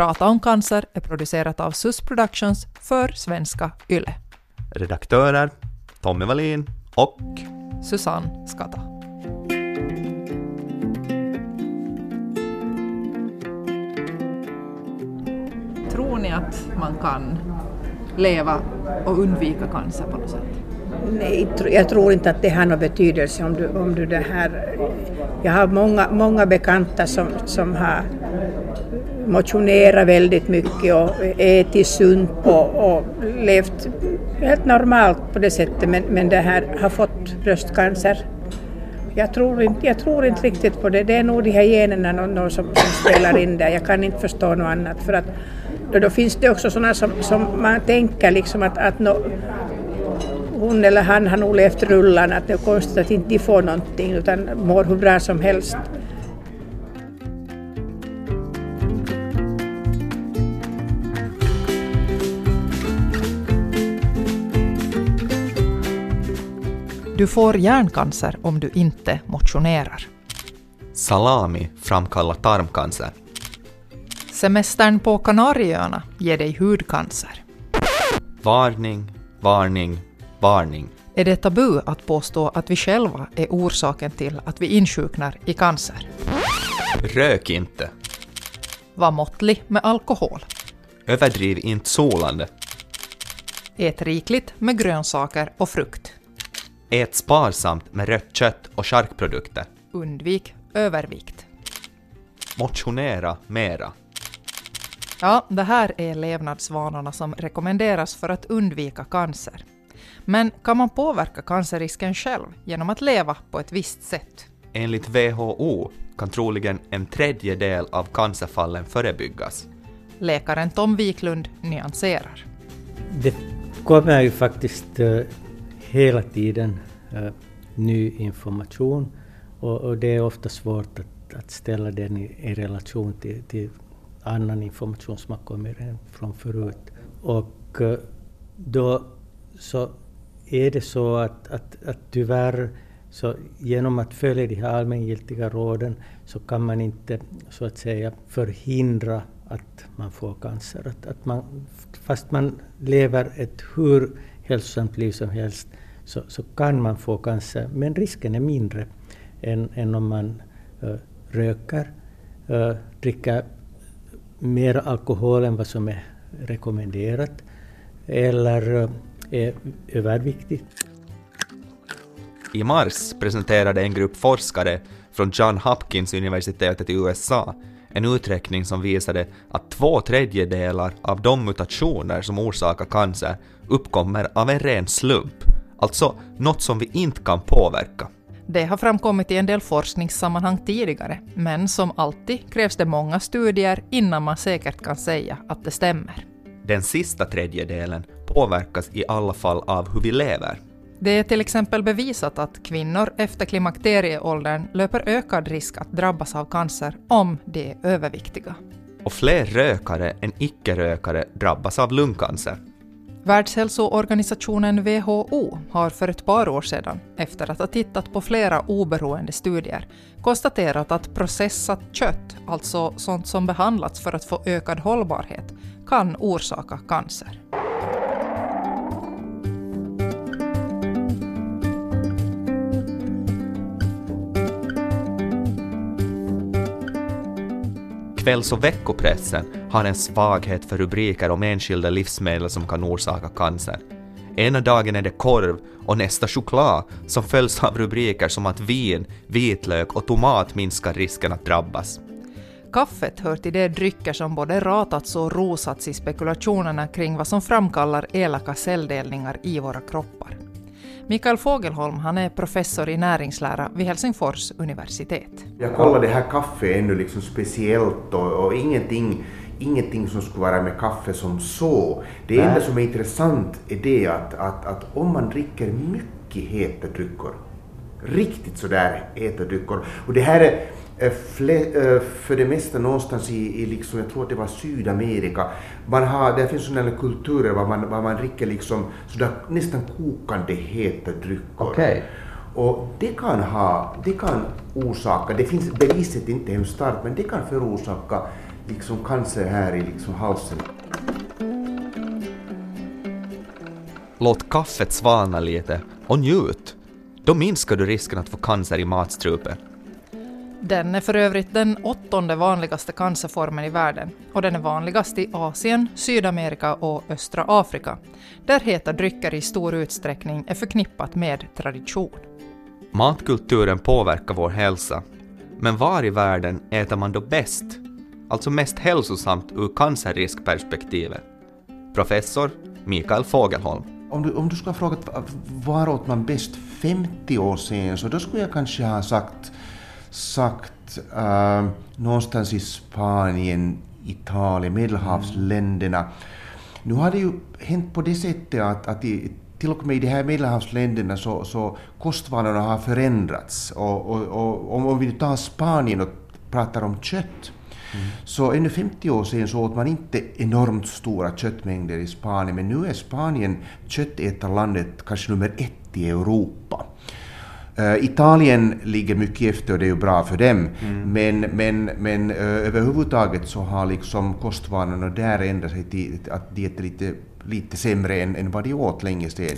Prata om cancer är producerat av SUS Productions för svenska YLE. Redaktörer Tommy Wallin och Susanne Skata. Tror ni att man kan leva och undvika cancer på något sätt? Nej, jag tror inte att det har någon betydelse om du, om du det här... Jag har många, många bekanta som, som har motionerat väldigt mycket och ätit sunt och, och levt helt normalt på det sättet men, men det här har fått bröstcancer. Jag tror, inte, jag tror inte riktigt på det. Det är nog de här generna någon, någon som, som spelar in där. Jag kan inte förstå något annat. För att, då, då finns det också sådana som, som man tänker liksom att, att no, hon eller han har nog levt rullan, att det är konstigt att inte de får någonting utan mår hur bra som helst. Du får hjärncancer om du inte motionerar. Salami framkallar tarmcancer. Semestern på Kanarieöarna ger dig hudcancer. Varning, varning, varning. Är det tabu att påstå att vi själva är orsaken till att vi insjuknar i cancer? Rök inte. Var måttlig med alkohol. Överdriv inte solande. Ät rikligt med grönsaker och frukt. Ät sparsamt med rött kött och charkprodukter. Undvik övervikt. Motionera mera. Ja, det här är levnadsvanorna som rekommenderas för att undvika cancer. Men kan man påverka cancerrisken själv genom att leva på ett visst sätt? Enligt WHO kan troligen en tredjedel av cancerfallen förebyggas. Läkaren Tom Wiklund nyanserar. Det kommer ju faktiskt uh, hela tiden eh, ny information och, och, det är ofta svårt att, att ställa den i, i relation till, till, annan information som har kommit från förut. Och eh, då så är det så att, att, att tyvärr så genom att följa de här allmängiltiga råden så kan man inte så att säga förhindra att man får cancer. Att, att man, fast man lever ett hur hälsosamt liv som helst så, så kan man få cancer, men risken är mindre än, än om man uh, röker, uh, dricker mer alkohol än vad som är rekommenderat eller uh, är överviktig. I mars presenterade en grupp forskare från John Hopkins-universitetet i USA en uträkning som visade att två tredjedelar av de mutationer som orsakar cancer uppkommer av en ren slump, alltså något som vi inte kan påverka. Det har framkommit i en del forskningssammanhang tidigare, men som alltid krävs det många studier innan man säkert kan säga att det stämmer. Den sista tredjedelen påverkas i alla fall av hur vi lever. Det är till exempel bevisat att kvinnor efter klimakterieåldern löper ökad risk att drabbas av cancer om de är överviktiga. Och fler rökare än icke-rökare drabbas av lungcancer. Världshälsoorganisationen WHO har för ett par år sedan, efter att ha tittat på flera oberoende studier, konstaterat att processat kött, alltså sånt som behandlats för att få ökad hållbarhet, kan orsaka cancer. Kvälls och veckopressen har en svaghet för rubriker om enskilda livsmedel som kan orsaka cancer. Ena dagen är det korv och nästa choklad som följs av rubriker som att vin, vitlök och tomat minskar risken att drabbas. Kaffet hör till de drycker som både ratats och rosats i spekulationerna kring vad som framkallar elaka celldelningar i våra kroppar. Mikael Fogelholm han är professor i näringslära vid Helsingfors universitet. Jag kollade det här kaffet ännu liksom speciellt och, och ingenting, ingenting som skulle vara med kaffe som så. Det Nej. enda som är intressant är det att, att, att om man dricker mycket heta drycker, riktigt sådär heta drycker, och det här är för det mesta någonstans i, i liksom, jag tror att det var Sydamerika, man har, där finns sådana kulturer var man, var man dricker liksom sådär nästan kokande heta drycker. Okay. Och det kan ha, det kan orsaka, det finns beviset inte hemskt starkt, men det kan förorsaka liksom cancer här i liksom halsen. Låt kaffet svalna lite och njut. Då minskar du risken att få cancer i matstrupen. Den är för övrigt den åttonde vanligaste cancerformen i världen och den är vanligast i Asien, Sydamerika och östra Afrika, där heta drycker i stor utsträckning är förknippat med tradition. Matkulturen påverkar vår hälsa, men var i världen äter man då bäst? Alltså mest hälsosamt ur cancerriskperspektivet? Professor Mikael Fogelholm. Om du, om du skulle ha frågat var åt man bäst 50 år sedan så då skulle jag kanske ha sagt, sagt äh, någonstans i Spanien, Italien, Medelhavsländerna. Nu har det ju hänt på det sättet att, att i, till och med i de här medelhavsländerna så, så kostvanorna har förändrats. Och, och, och om vi nu tar Spanien och pratar om kött, mm. så ännu 50 år sedan så åt man inte enormt stora köttmängder i Spanien, men nu är Spanien köttätarlandet kanske nummer ett i Europa. Uh, Italien ligger mycket efter och det är ju bra för dem, mm. men, men, men uh, överhuvudtaget så har liksom kostvanorna där ändrat sig till att de äter lite lite sämre än, än vad de åt länge sedan.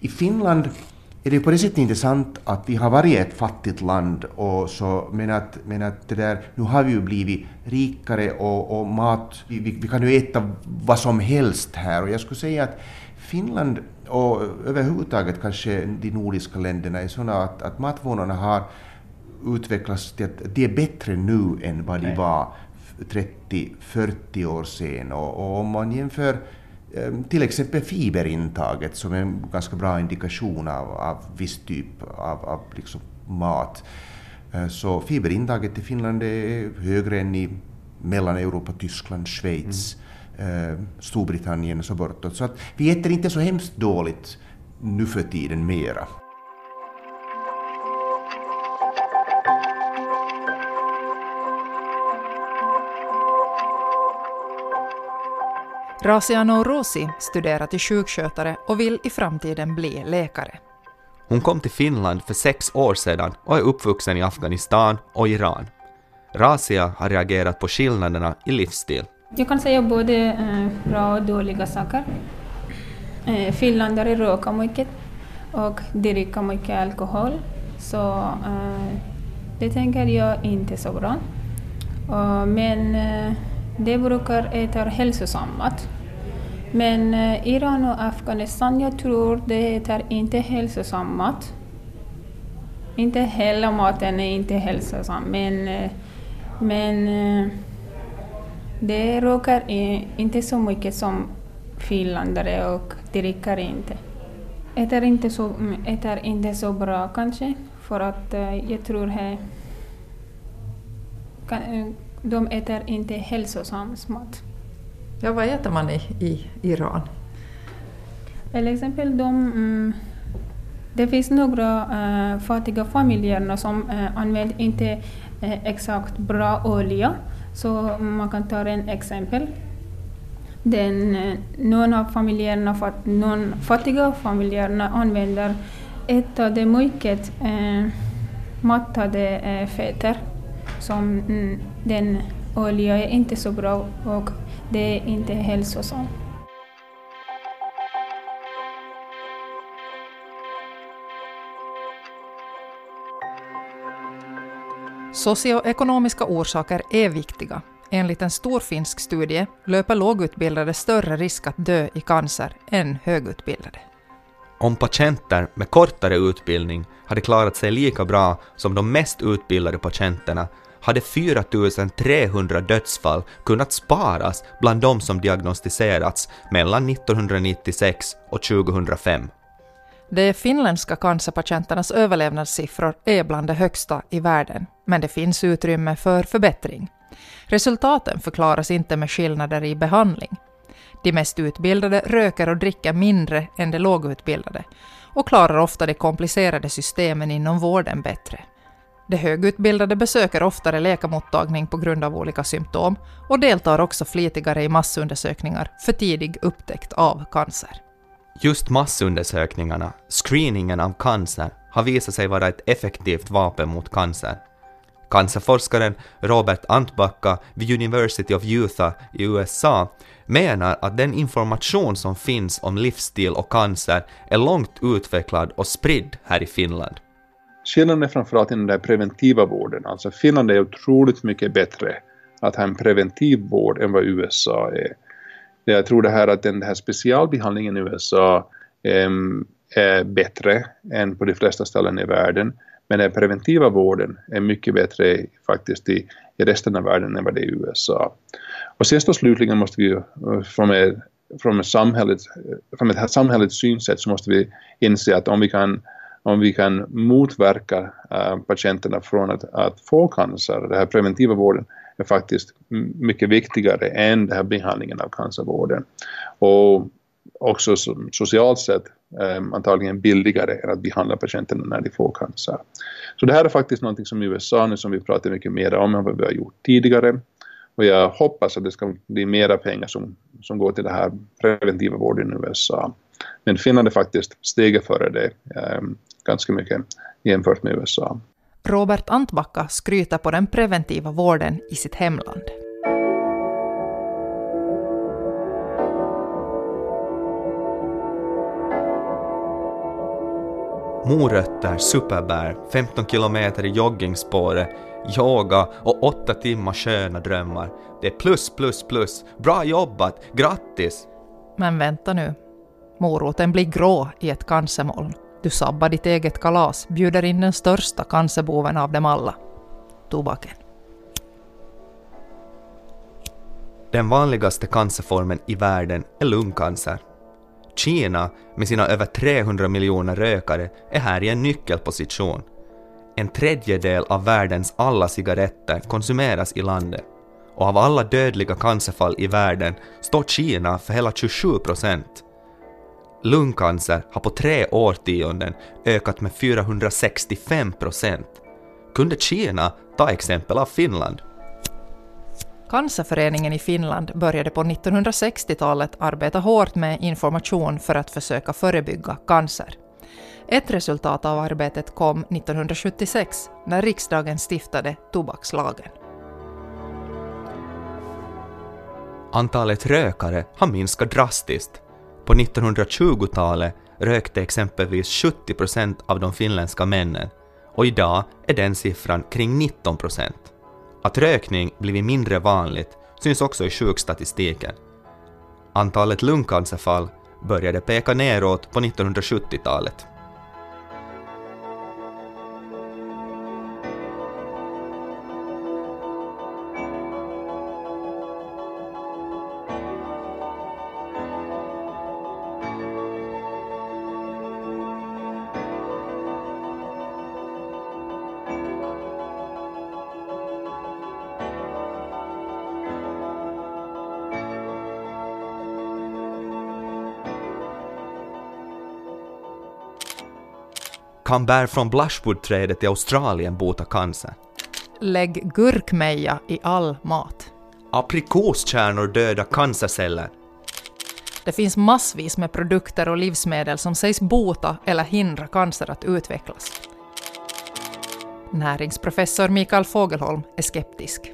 I Finland är det på det sättet intressant att vi har varit ett fattigt land, och så, men, att, men att det där, nu har vi ju blivit rikare och, och mat, vi, vi, kan ju äta vad som helst här och jag skulle säga att Finland och överhuvudtaget kanske de nordiska länderna är sådana att, att matvanorna har utvecklats till att de är bättre nu än vad de var 30-40 år sedan. Och, och, om man jämför ehm, till exempel fiberintaget som är en ganska bra indikation av, av viss typ av, av liksom mat, eh, så fiberintaget i Finland är högre än i Mellaneuropa, Tyskland, Schweiz, mm. Storbritannien och så bortåt. Så att vi äter inte så hemskt dåligt nu för tiden mera. Rasiano Rosi studerar till sjukskötare och vill i framtiden bli läkare. Hon kom till Finland för sex år sedan och är uppvuxen i Afghanistan och Iran. Razia har reagerat på skillnaderna i livsstil. Jag kan säga både eh, bra och dåliga saker. Eh, finländare röker mycket och dricker mycket alkohol. Så eh, det tänker jag inte så bra. men eh, de brukar äta hälsosam mat. Men eh, Iran och Afghanistan, jag tror det äter inte hälsosam mat. Inte hela maten är inte hälsosam, men, eh, men eh, det råkar inte så mycket som finländare och dricker inte. Äter inte så, äter inte så bra kanske, för att jag tror att de äter inte hälsosam mat. Ja, vad äter man i, i Iran? Till exempel de, mm, det finns några äh, fattiga familjer som äh, använder inte äh, exakt bra olja. Så man kan ta en exempel. Den, eh, någon av familjerna, någon fattiga familjerna använder ätade mycket eh, mattade eh, fetter. Som mm, den olja är inte så bra och det är inte hälsosamt. Socioekonomiska orsaker är viktiga. Enligt en stor finsk studie löper lågutbildade större risk att dö i cancer än högutbildade. Om patienter med kortare utbildning hade klarat sig lika bra som de mest utbildade patienterna hade 4 300 dödsfall kunnat sparas bland de som diagnostiserats mellan 1996 och 2005. De finländska cancerpatienternas överlevnadssiffror är bland de högsta i världen, men det finns utrymme för förbättring. Resultaten förklaras inte med skillnader i behandling. De mest utbildade röker och dricker mindre än de lågutbildade och klarar ofta de komplicerade systemen inom vården bättre. De högutbildade besöker oftare läkarmottagning på grund av olika symptom och deltar också flitigare i massundersökningar för tidig upptäckt av cancer. Just massundersökningarna, screeningen av cancer, har visat sig vara ett effektivt vapen mot cancer. Cancerforskaren Robert Antbacka vid University of Utah i USA menar att den information som finns om livsstil och cancer är långt utvecklad och spridd här i Finland. Skillnaden är framförallt i den där preventiva vården. Alltså Finland är otroligt mycket bättre att ha en preventiv vård än vad USA är. Jag tror det här att den här specialbehandlingen i USA um, är bättre än på de flesta ställen i världen. Men den preventiva vården är mycket bättre faktiskt i, i resten av världen än vad det är i USA. Och sist och slutligen måste vi eh, från ett, från ett, samhället, från ett samhällets synsätt så måste vi inse att om vi kan, om vi kan motverka äh, patienterna från att, att få cancer, den här preventiva vården är faktiskt mycket viktigare än den här behandlingen av cancervården. Och också socialt sett eh, antagligen billigare än att behandla patienterna när de får cancer. Så det här är faktiskt något som i USA nu som vi pratar mycket mer om än vad vi har gjort tidigare. Och jag hoppas att det ska bli mera pengar som, som går till den här preventiva vården i USA. Men Finland är faktiskt steget före det eh, ganska mycket jämfört med USA. Robert Antbacka skryter på den preventiva vården i sitt hemland. morötter, superbär, 15 kilometer i joggingspåret, yoga och 8 timmar sköna drömmar. Det är plus, plus, plus. Bra jobbat! Grattis! Men vänta nu. Moroten blir grå i ett cancermoln. Du sabbar ditt eget kalas, bjuder in den största cancerboven av dem alla. Tobaken. Den vanligaste cancerformen i världen är lungcancer. Kina med sina över 300 miljoner rökare är här i en nyckelposition. En tredjedel av världens alla cigaretter konsumeras i landet och av alla dödliga cancerfall i världen står Kina för hela 27 procent. Lungcancer har på tre årtionden ökat med 465 procent. Kunde Kina ta exempel av Finland? Cancerföreningen i Finland började på 1960-talet arbeta hårt med information för att försöka förebygga cancer. Ett resultat av arbetet kom 1976 när riksdagen stiftade tobakslagen. Antalet rökare har minskat drastiskt. På 1920-talet rökte exempelvis 70 procent av de finländska männen och idag är den siffran kring 19 procent. Att rökning blivit mindre vanligt syns också i sjukstatistiken. Antalet lungcancerfall började peka neråt på 1970-talet. Kan bär från blushwoodträdet i Australien bota cancer? Lägg gurkmeja i all mat. Aprikoskärnor dödar cancerceller. Det finns massvis med produkter och livsmedel som sägs bota eller hindra cancer att utvecklas. Näringsprofessor Mikael Fogelholm är skeptisk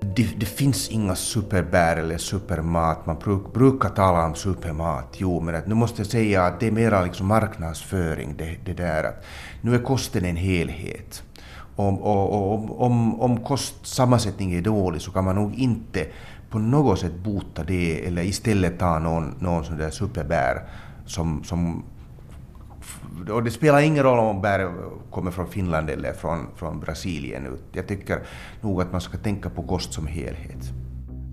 det, det, finns inga superbär eller supermat. Man bruk, brukar tala om supermat, jo, men att nu måste jag säga att det är mera liksom marknadsföring, det, det där att nu är kosten en helhet. Om, och, och, om, om kostsammansättningen är dålig så kan man nog inte på något sätt bota det eller istället ta någon, någon sån där superbär som, som och det spelar ingen roll om bär kommer från Finland eller från, från Brasilien. Jag tycker nog att man ska tänka på kost som helhet.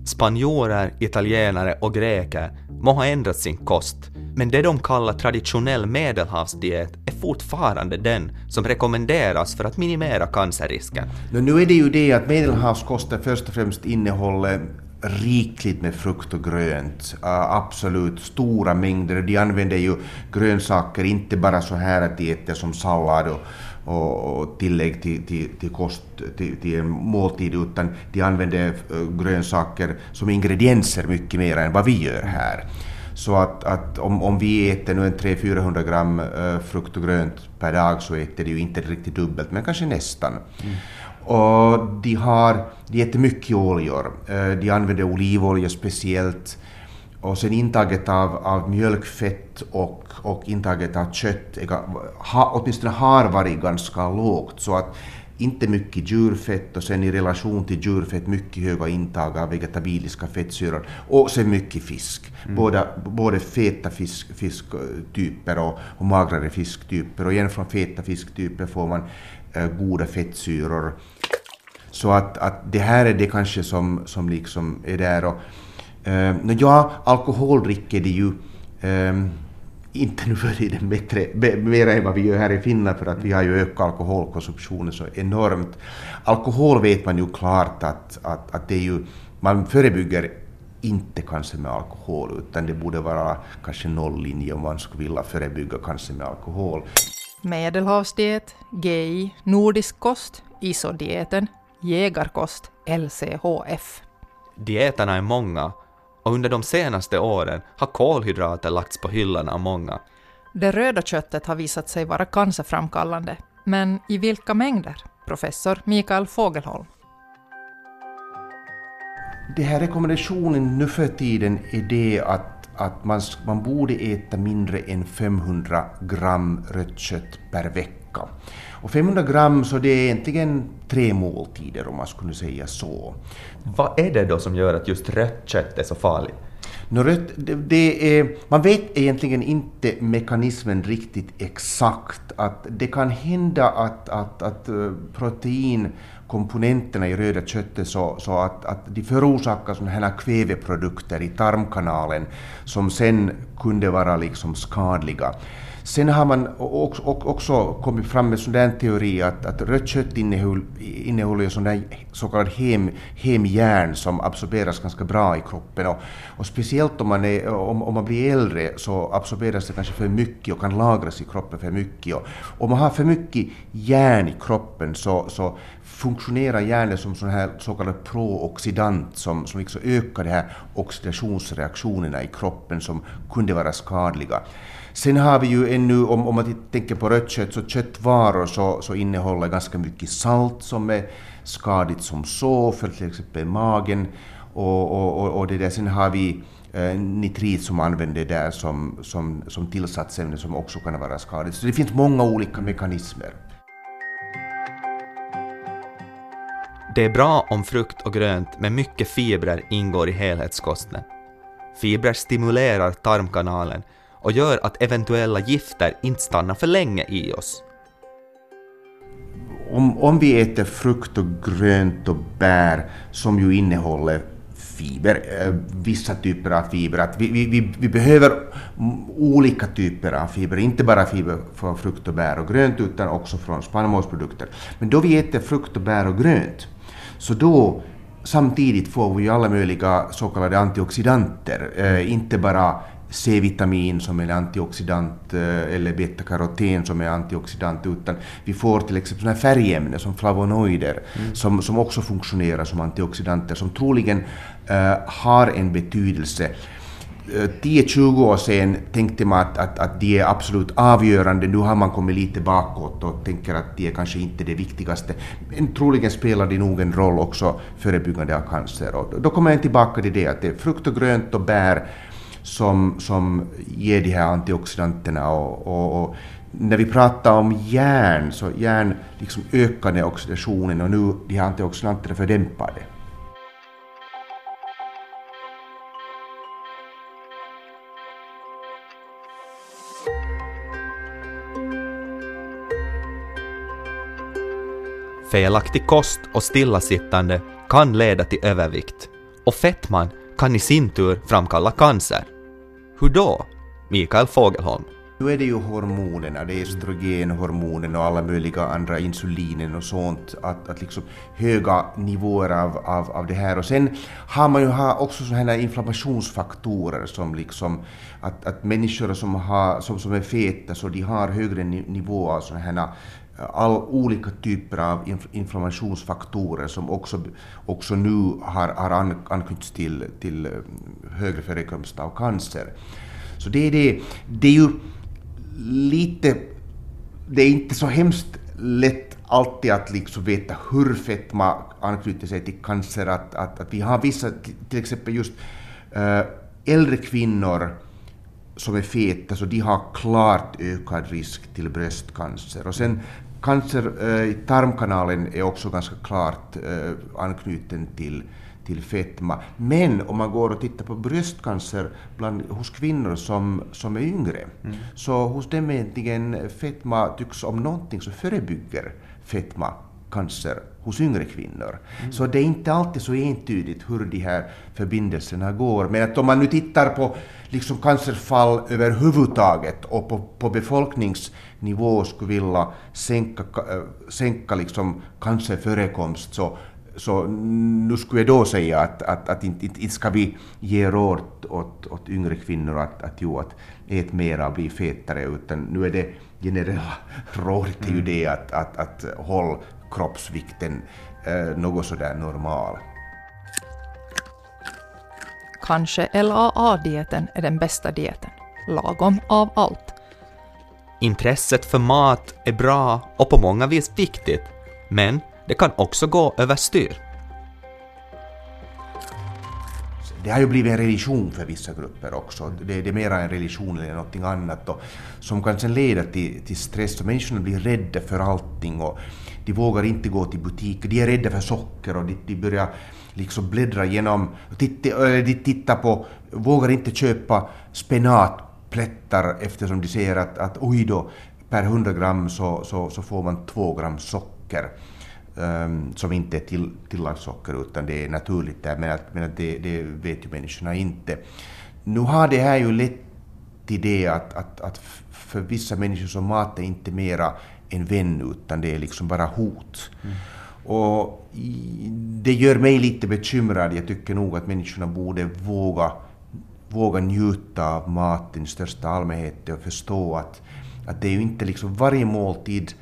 Spanjorer, italienare och greker må ha ändrat sin kost, men det de kallar traditionell medelhavsdiet är fortfarande den som rekommenderas för att minimera cancerrisken. Nu är det ju det att medelhavskosten först och främst innehåller rikligt med frukt och grönt. Absolut stora mängder. De använder ju grönsaker inte bara så här att de äter som sallad och, och, och tillägg till, till, till kost, till, till, en måltid, utan de använder eh, grönsaker som ingredienser mycket mer än vad vi gör här. Så att, att om, om vi äter nu en 300-400 gram eh, frukt och grönt per dag så äter de ju inte riktigt dubbelt, men kanske nästan. Mm. Och de, har, de äter mycket oljor. Uh, de använder olivolja speciellt. Och sen intaget av, av mjölkfett och, och intaget av kött är, ha, åtminstone har varit ganska lågt. Så att inte mycket djurfett och sen i relation till djurfett mycket höga intag av vegetabiliska fettsyror och sen mycket fisk. Mm. Både, både feta fisk, fisktyper och, och magrare fisktyper och igen från feta fisktyper får man äh, goda fettsyror. Så att, att det här är det kanske som, som liksom är där. Och, eh, ja, alkohol dricker de ju eh, inte nu för tiden bättre, mer än vad vi gör här i Finland för att vi har ju ökat alkoholkonsumtionen så enormt. Alkohol vet man ju klart att, att, att det är ju, man förebygger inte cancer med alkohol utan det borde vara kanske nolllinje om man skulle vilja förebygga cancer med alkohol. Medelhavsdiet, GI, nordisk kost, ISO-dieten, jägarkost, LCHF. Dieterna är många och under de senaste åren har kolhydrater lagts på hyllan av många. Det röda köttet har visat sig vara cancerframkallande, men i vilka mängder? Professor Mikael Fogelholm. Det här rekommendationen nu för tiden är det att, att man, man borde äta mindre än 500 gram rött kött per vecka. Och 500 gram, så det är egentligen tre måltider om man skulle säga så. Vad är det då som gör att just rött kött är så farligt? No, rött, det, det är, man vet egentligen inte mekanismen riktigt exakt. Att det kan hända att, att, att eh, komponenterna i röda köttet så, så att, att de förorsakar sådana här kväveprodukter i tarmkanalen som sen kunde vara liksom skadliga. Sen har man också kommit fram med sån teori att, att rött kött innehåller sån där så kallad hem, hemjärn som absorberas ganska bra i kroppen. Och, och speciellt om man, är, om, om, man blir äldre så absorberas det kanske för mycket och kan lagras i kroppen för mycket. Och om man har för mycket järn i kroppen så, så funktionerar hjärnan som sån här så kallad prooxidant som, som liksom ökar de här oxidationsreaktionerna i kroppen som kunde vara skadliga. Sen har vi ju ännu, om, om man tänker på rött kött, så köttvaror så, så innehåller ganska mycket salt som är skadligt som så för till exempel magen. Och, och, och, och det där. Sen har vi eh, nitrit som använder där som, som, som tillsatsämne som också kan vara skadligt. Så det finns många olika mekanismer. Det är bra om frukt och grönt med mycket fibrer ingår i helhetskosten. Fibrer stimulerar tarmkanalen och gör att eventuella gifter inte stannar för länge i oss. Om, om vi äter frukt och grönt och bär som ju innehåller fiber, eh, vissa typer av fiber. Att vi, vi, vi behöver olika typer av fiber, inte bara fiber från frukt och bär och grönt utan också från spannmålsprodukter. Men då vi äter frukt och bär och grönt, så då samtidigt får vi alla möjliga så kallade antioxidanter, eh, inte bara C-vitamin som är antioxidant eh, eller betakaroten som är antioxidant, utan vi får till exempel såna färgämnen som flavonoider mm. som, som också funktionerar som antioxidanter som troligen uh, har en betydelse. 10-20 år sedan tänkte man att, att, att de är absolut avgörande. Nu har man kommit lite bakåt och tänker att de är kanske inte det viktigaste. Men troligen spelar de nog en roll också förebyggande av cancer. Och då kommer jag tillbaka till det att det är frukt och grönt och bär som, som ger de här antioxidanterna. Och, och, och, när vi pratar om järn, så järn liksom ökar den oxidationen och nu de här antioxidanterna fördämpar det. Felaktig kost och stillasittande kan leda till övervikt och fettman kan i sin tur framkalla cancer. Hur då? Mikael Fogelholm. Nu är det ju hormonerna, det är östrogenhormonen och alla möjliga andra insulinen och sånt, att, att liksom höga nivåer av, av, av det här. Och sen har man ju också sådana här inflammationsfaktorer som liksom att, att människor som, har, som, som är feta så de har högre nivå av sådana här all olika typer av inflammationsfaktorer som också, också nu har, har anknytts till, till eh, högre förekomst av cancer. Så det är det. Det är ju lite... Det är inte så hemskt lätt alltid att liksom veta hur fetma anknyter sig till cancer. Att, att, att vi har vissa, till exempel just äh, äldre kvinnor som är feta, så de har klart ökad risk till bröstcancer. Och sen cancer äh, i tarmkanalen är också ganska klart äh, anknuten till till fetma. Men om man går och tittar på bröstcancer bland, hos kvinnor som, som är yngre, mm. så hos dem egentligen fetma tycks om någonting så förebygger fetma cancer hos yngre kvinnor. Mm. Så det är inte alltid så entydigt hur de här förbindelserna går. Men att om man nu tittar på liksom cancerfall överhuvudtaget och på, på befolkningsnivå skulle vilja sänka, äh, sänka liksom cancerförekomst så så nu skulle jag då säga att, att, att inte, inte ska vi ge råd åt, åt yngre kvinnor att, att, jo, att ät mera och bli fetare, utan nu är det generella rådet är ju det att, att, att håll kroppsvikten eh, något sådär normal. Kanske LAA-dieten är den bästa dieten. Lagom av allt. Intresset för mat är bra och på många vis viktigt, men det kan också gå överstyr. Det har ju blivit en religion för vissa grupper också. Det, det är mera en religion eller någonting annat och, som kan sen leda till, till stress och människorna blir rädda för allting och de vågar inte gå till butiker, de är rädda för socker och de, de börjar liksom bläddra igenom, titta, de tittar på, vågar inte köpa spenat, spenatplättar eftersom de ser att, att oj då, per 100 gram så, så, så får man 2 gram socker um, som inte är till, tillagssocker utan det är naturligt där, men, att, men att det, det, vet ju människorna inte. Nu har det här ju lett till det att, att, att för vissa människor så mat är inte mera en vän utan det är liksom bara hot. Mm. Och det gör mig lite bekymrad. Jag tycker nog att människorna borde våga, våga njuta av maten i största allmänhet och förstå att, att det är ju inte liksom varje måltid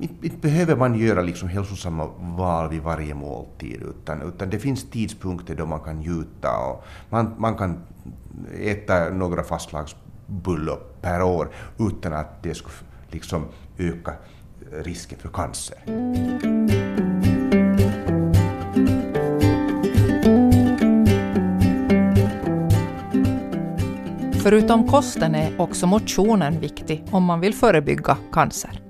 inte, inte behöver man göra liksom hälsosamma val vid varje måltid, utan, utan det finns tidpunkter då man kan njuta och man, man kan äta några fastlagsbullar per år utan att det skulle liksom öka risken för cancer. Förutom kosten är också motionen viktig om man vill förebygga cancer.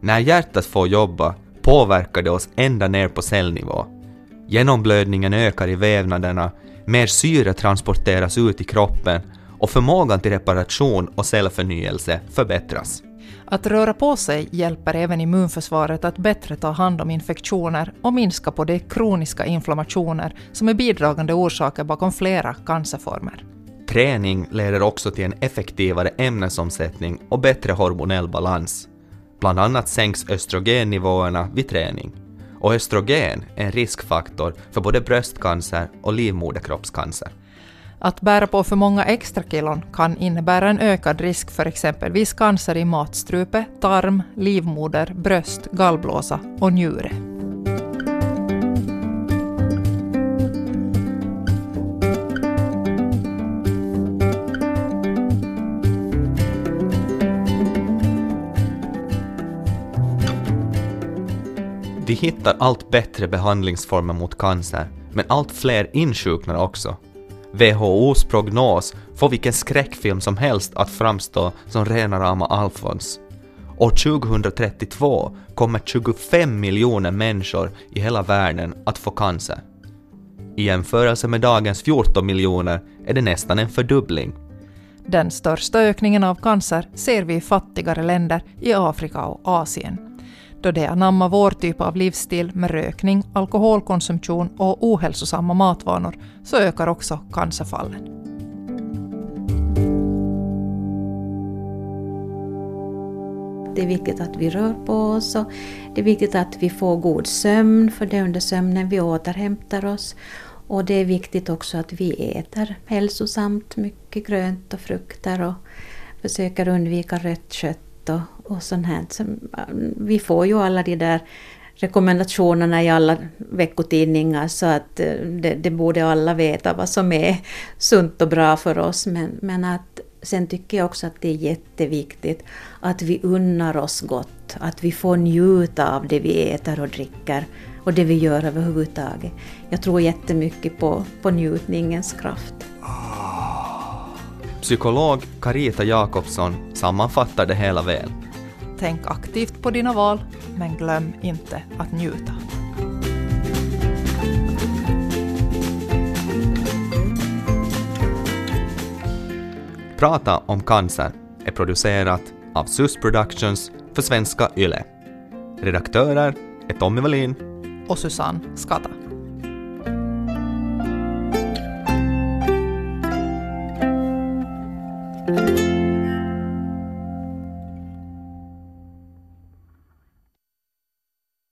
När hjärtat får jobba påverkar det oss ända ner på cellnivå. Genomblödningen ökar i vävnaderna, mer syre transporteras ut i kroppen och förmågan till reparation och cellförnyelse förbättras. Att röra på sig hjälper även immunförsvaret att bättre ta hand om infektioner och minska på de kroniska inflammationer som är bidragande orsaker bakom flera cancerformer. Träning leder också till en effektivare ämnesomsättning och bättre hormonell balans. Bland annat sänks östrogennivåerna vid träning. Och östrogen är en riskfaktor för både bröstcancer och livmoderkroppscancer. Att bära på för många extra kilon kan innebära en ökad risk för exempelvis cancer i matstrupe, tarm, livmoder, bröst, gallblåsa och njure. Vi hittar allt bättre behandlingsformer mot cancer, men allt fler insjuknar också. WHOs prognos får vilken skräckfilm som helst att framstå som rena rama Alfons. År 2032 kommer 25 miljoner människor i hela världen att få cancer. I jämförelse med dagens 14 miljoner är det nästan en fördubbling. Den största ökningen av cancer ser vi i fattigare länder i Afrika och Asien. Då de anammar vår typ av livsstil med rökning, alkoholkonsumtion och ohälsosamma matvanor så ökar också cancerfallen. Det är viktigt att vi rör på oss och det är viktigt att vi får god sömn för det är under sömnen vi återhämtar oss. Och det är viktigt också att vi äter hälsosamt, mycket grönt och frukter och försöker undvika rött kött och, och sånt här. Så, mm, vi får ju alla de där rekommendationerna i alla veckotidningar så att eh, det, det, borde alla veta vad som är sunt och bra för oss. Men, men att sen tycker jag också att det är jätteviktigt att vi unnar oss gott, att vi får njuta av det vi äter och dricker och det vi gör överhuvudtaget. Jag tror jättemycket på, på njutningens kraft. Ah. Psykolog Carita Jakobsson sammanfattar det hela väl. Tänk aktivt på dina val, men glöm inte att njuta. Prata om cancer är producerat av SUS Productions för svenska YLE. Redaktörer är Tommy Wallin Och Susanne Skata.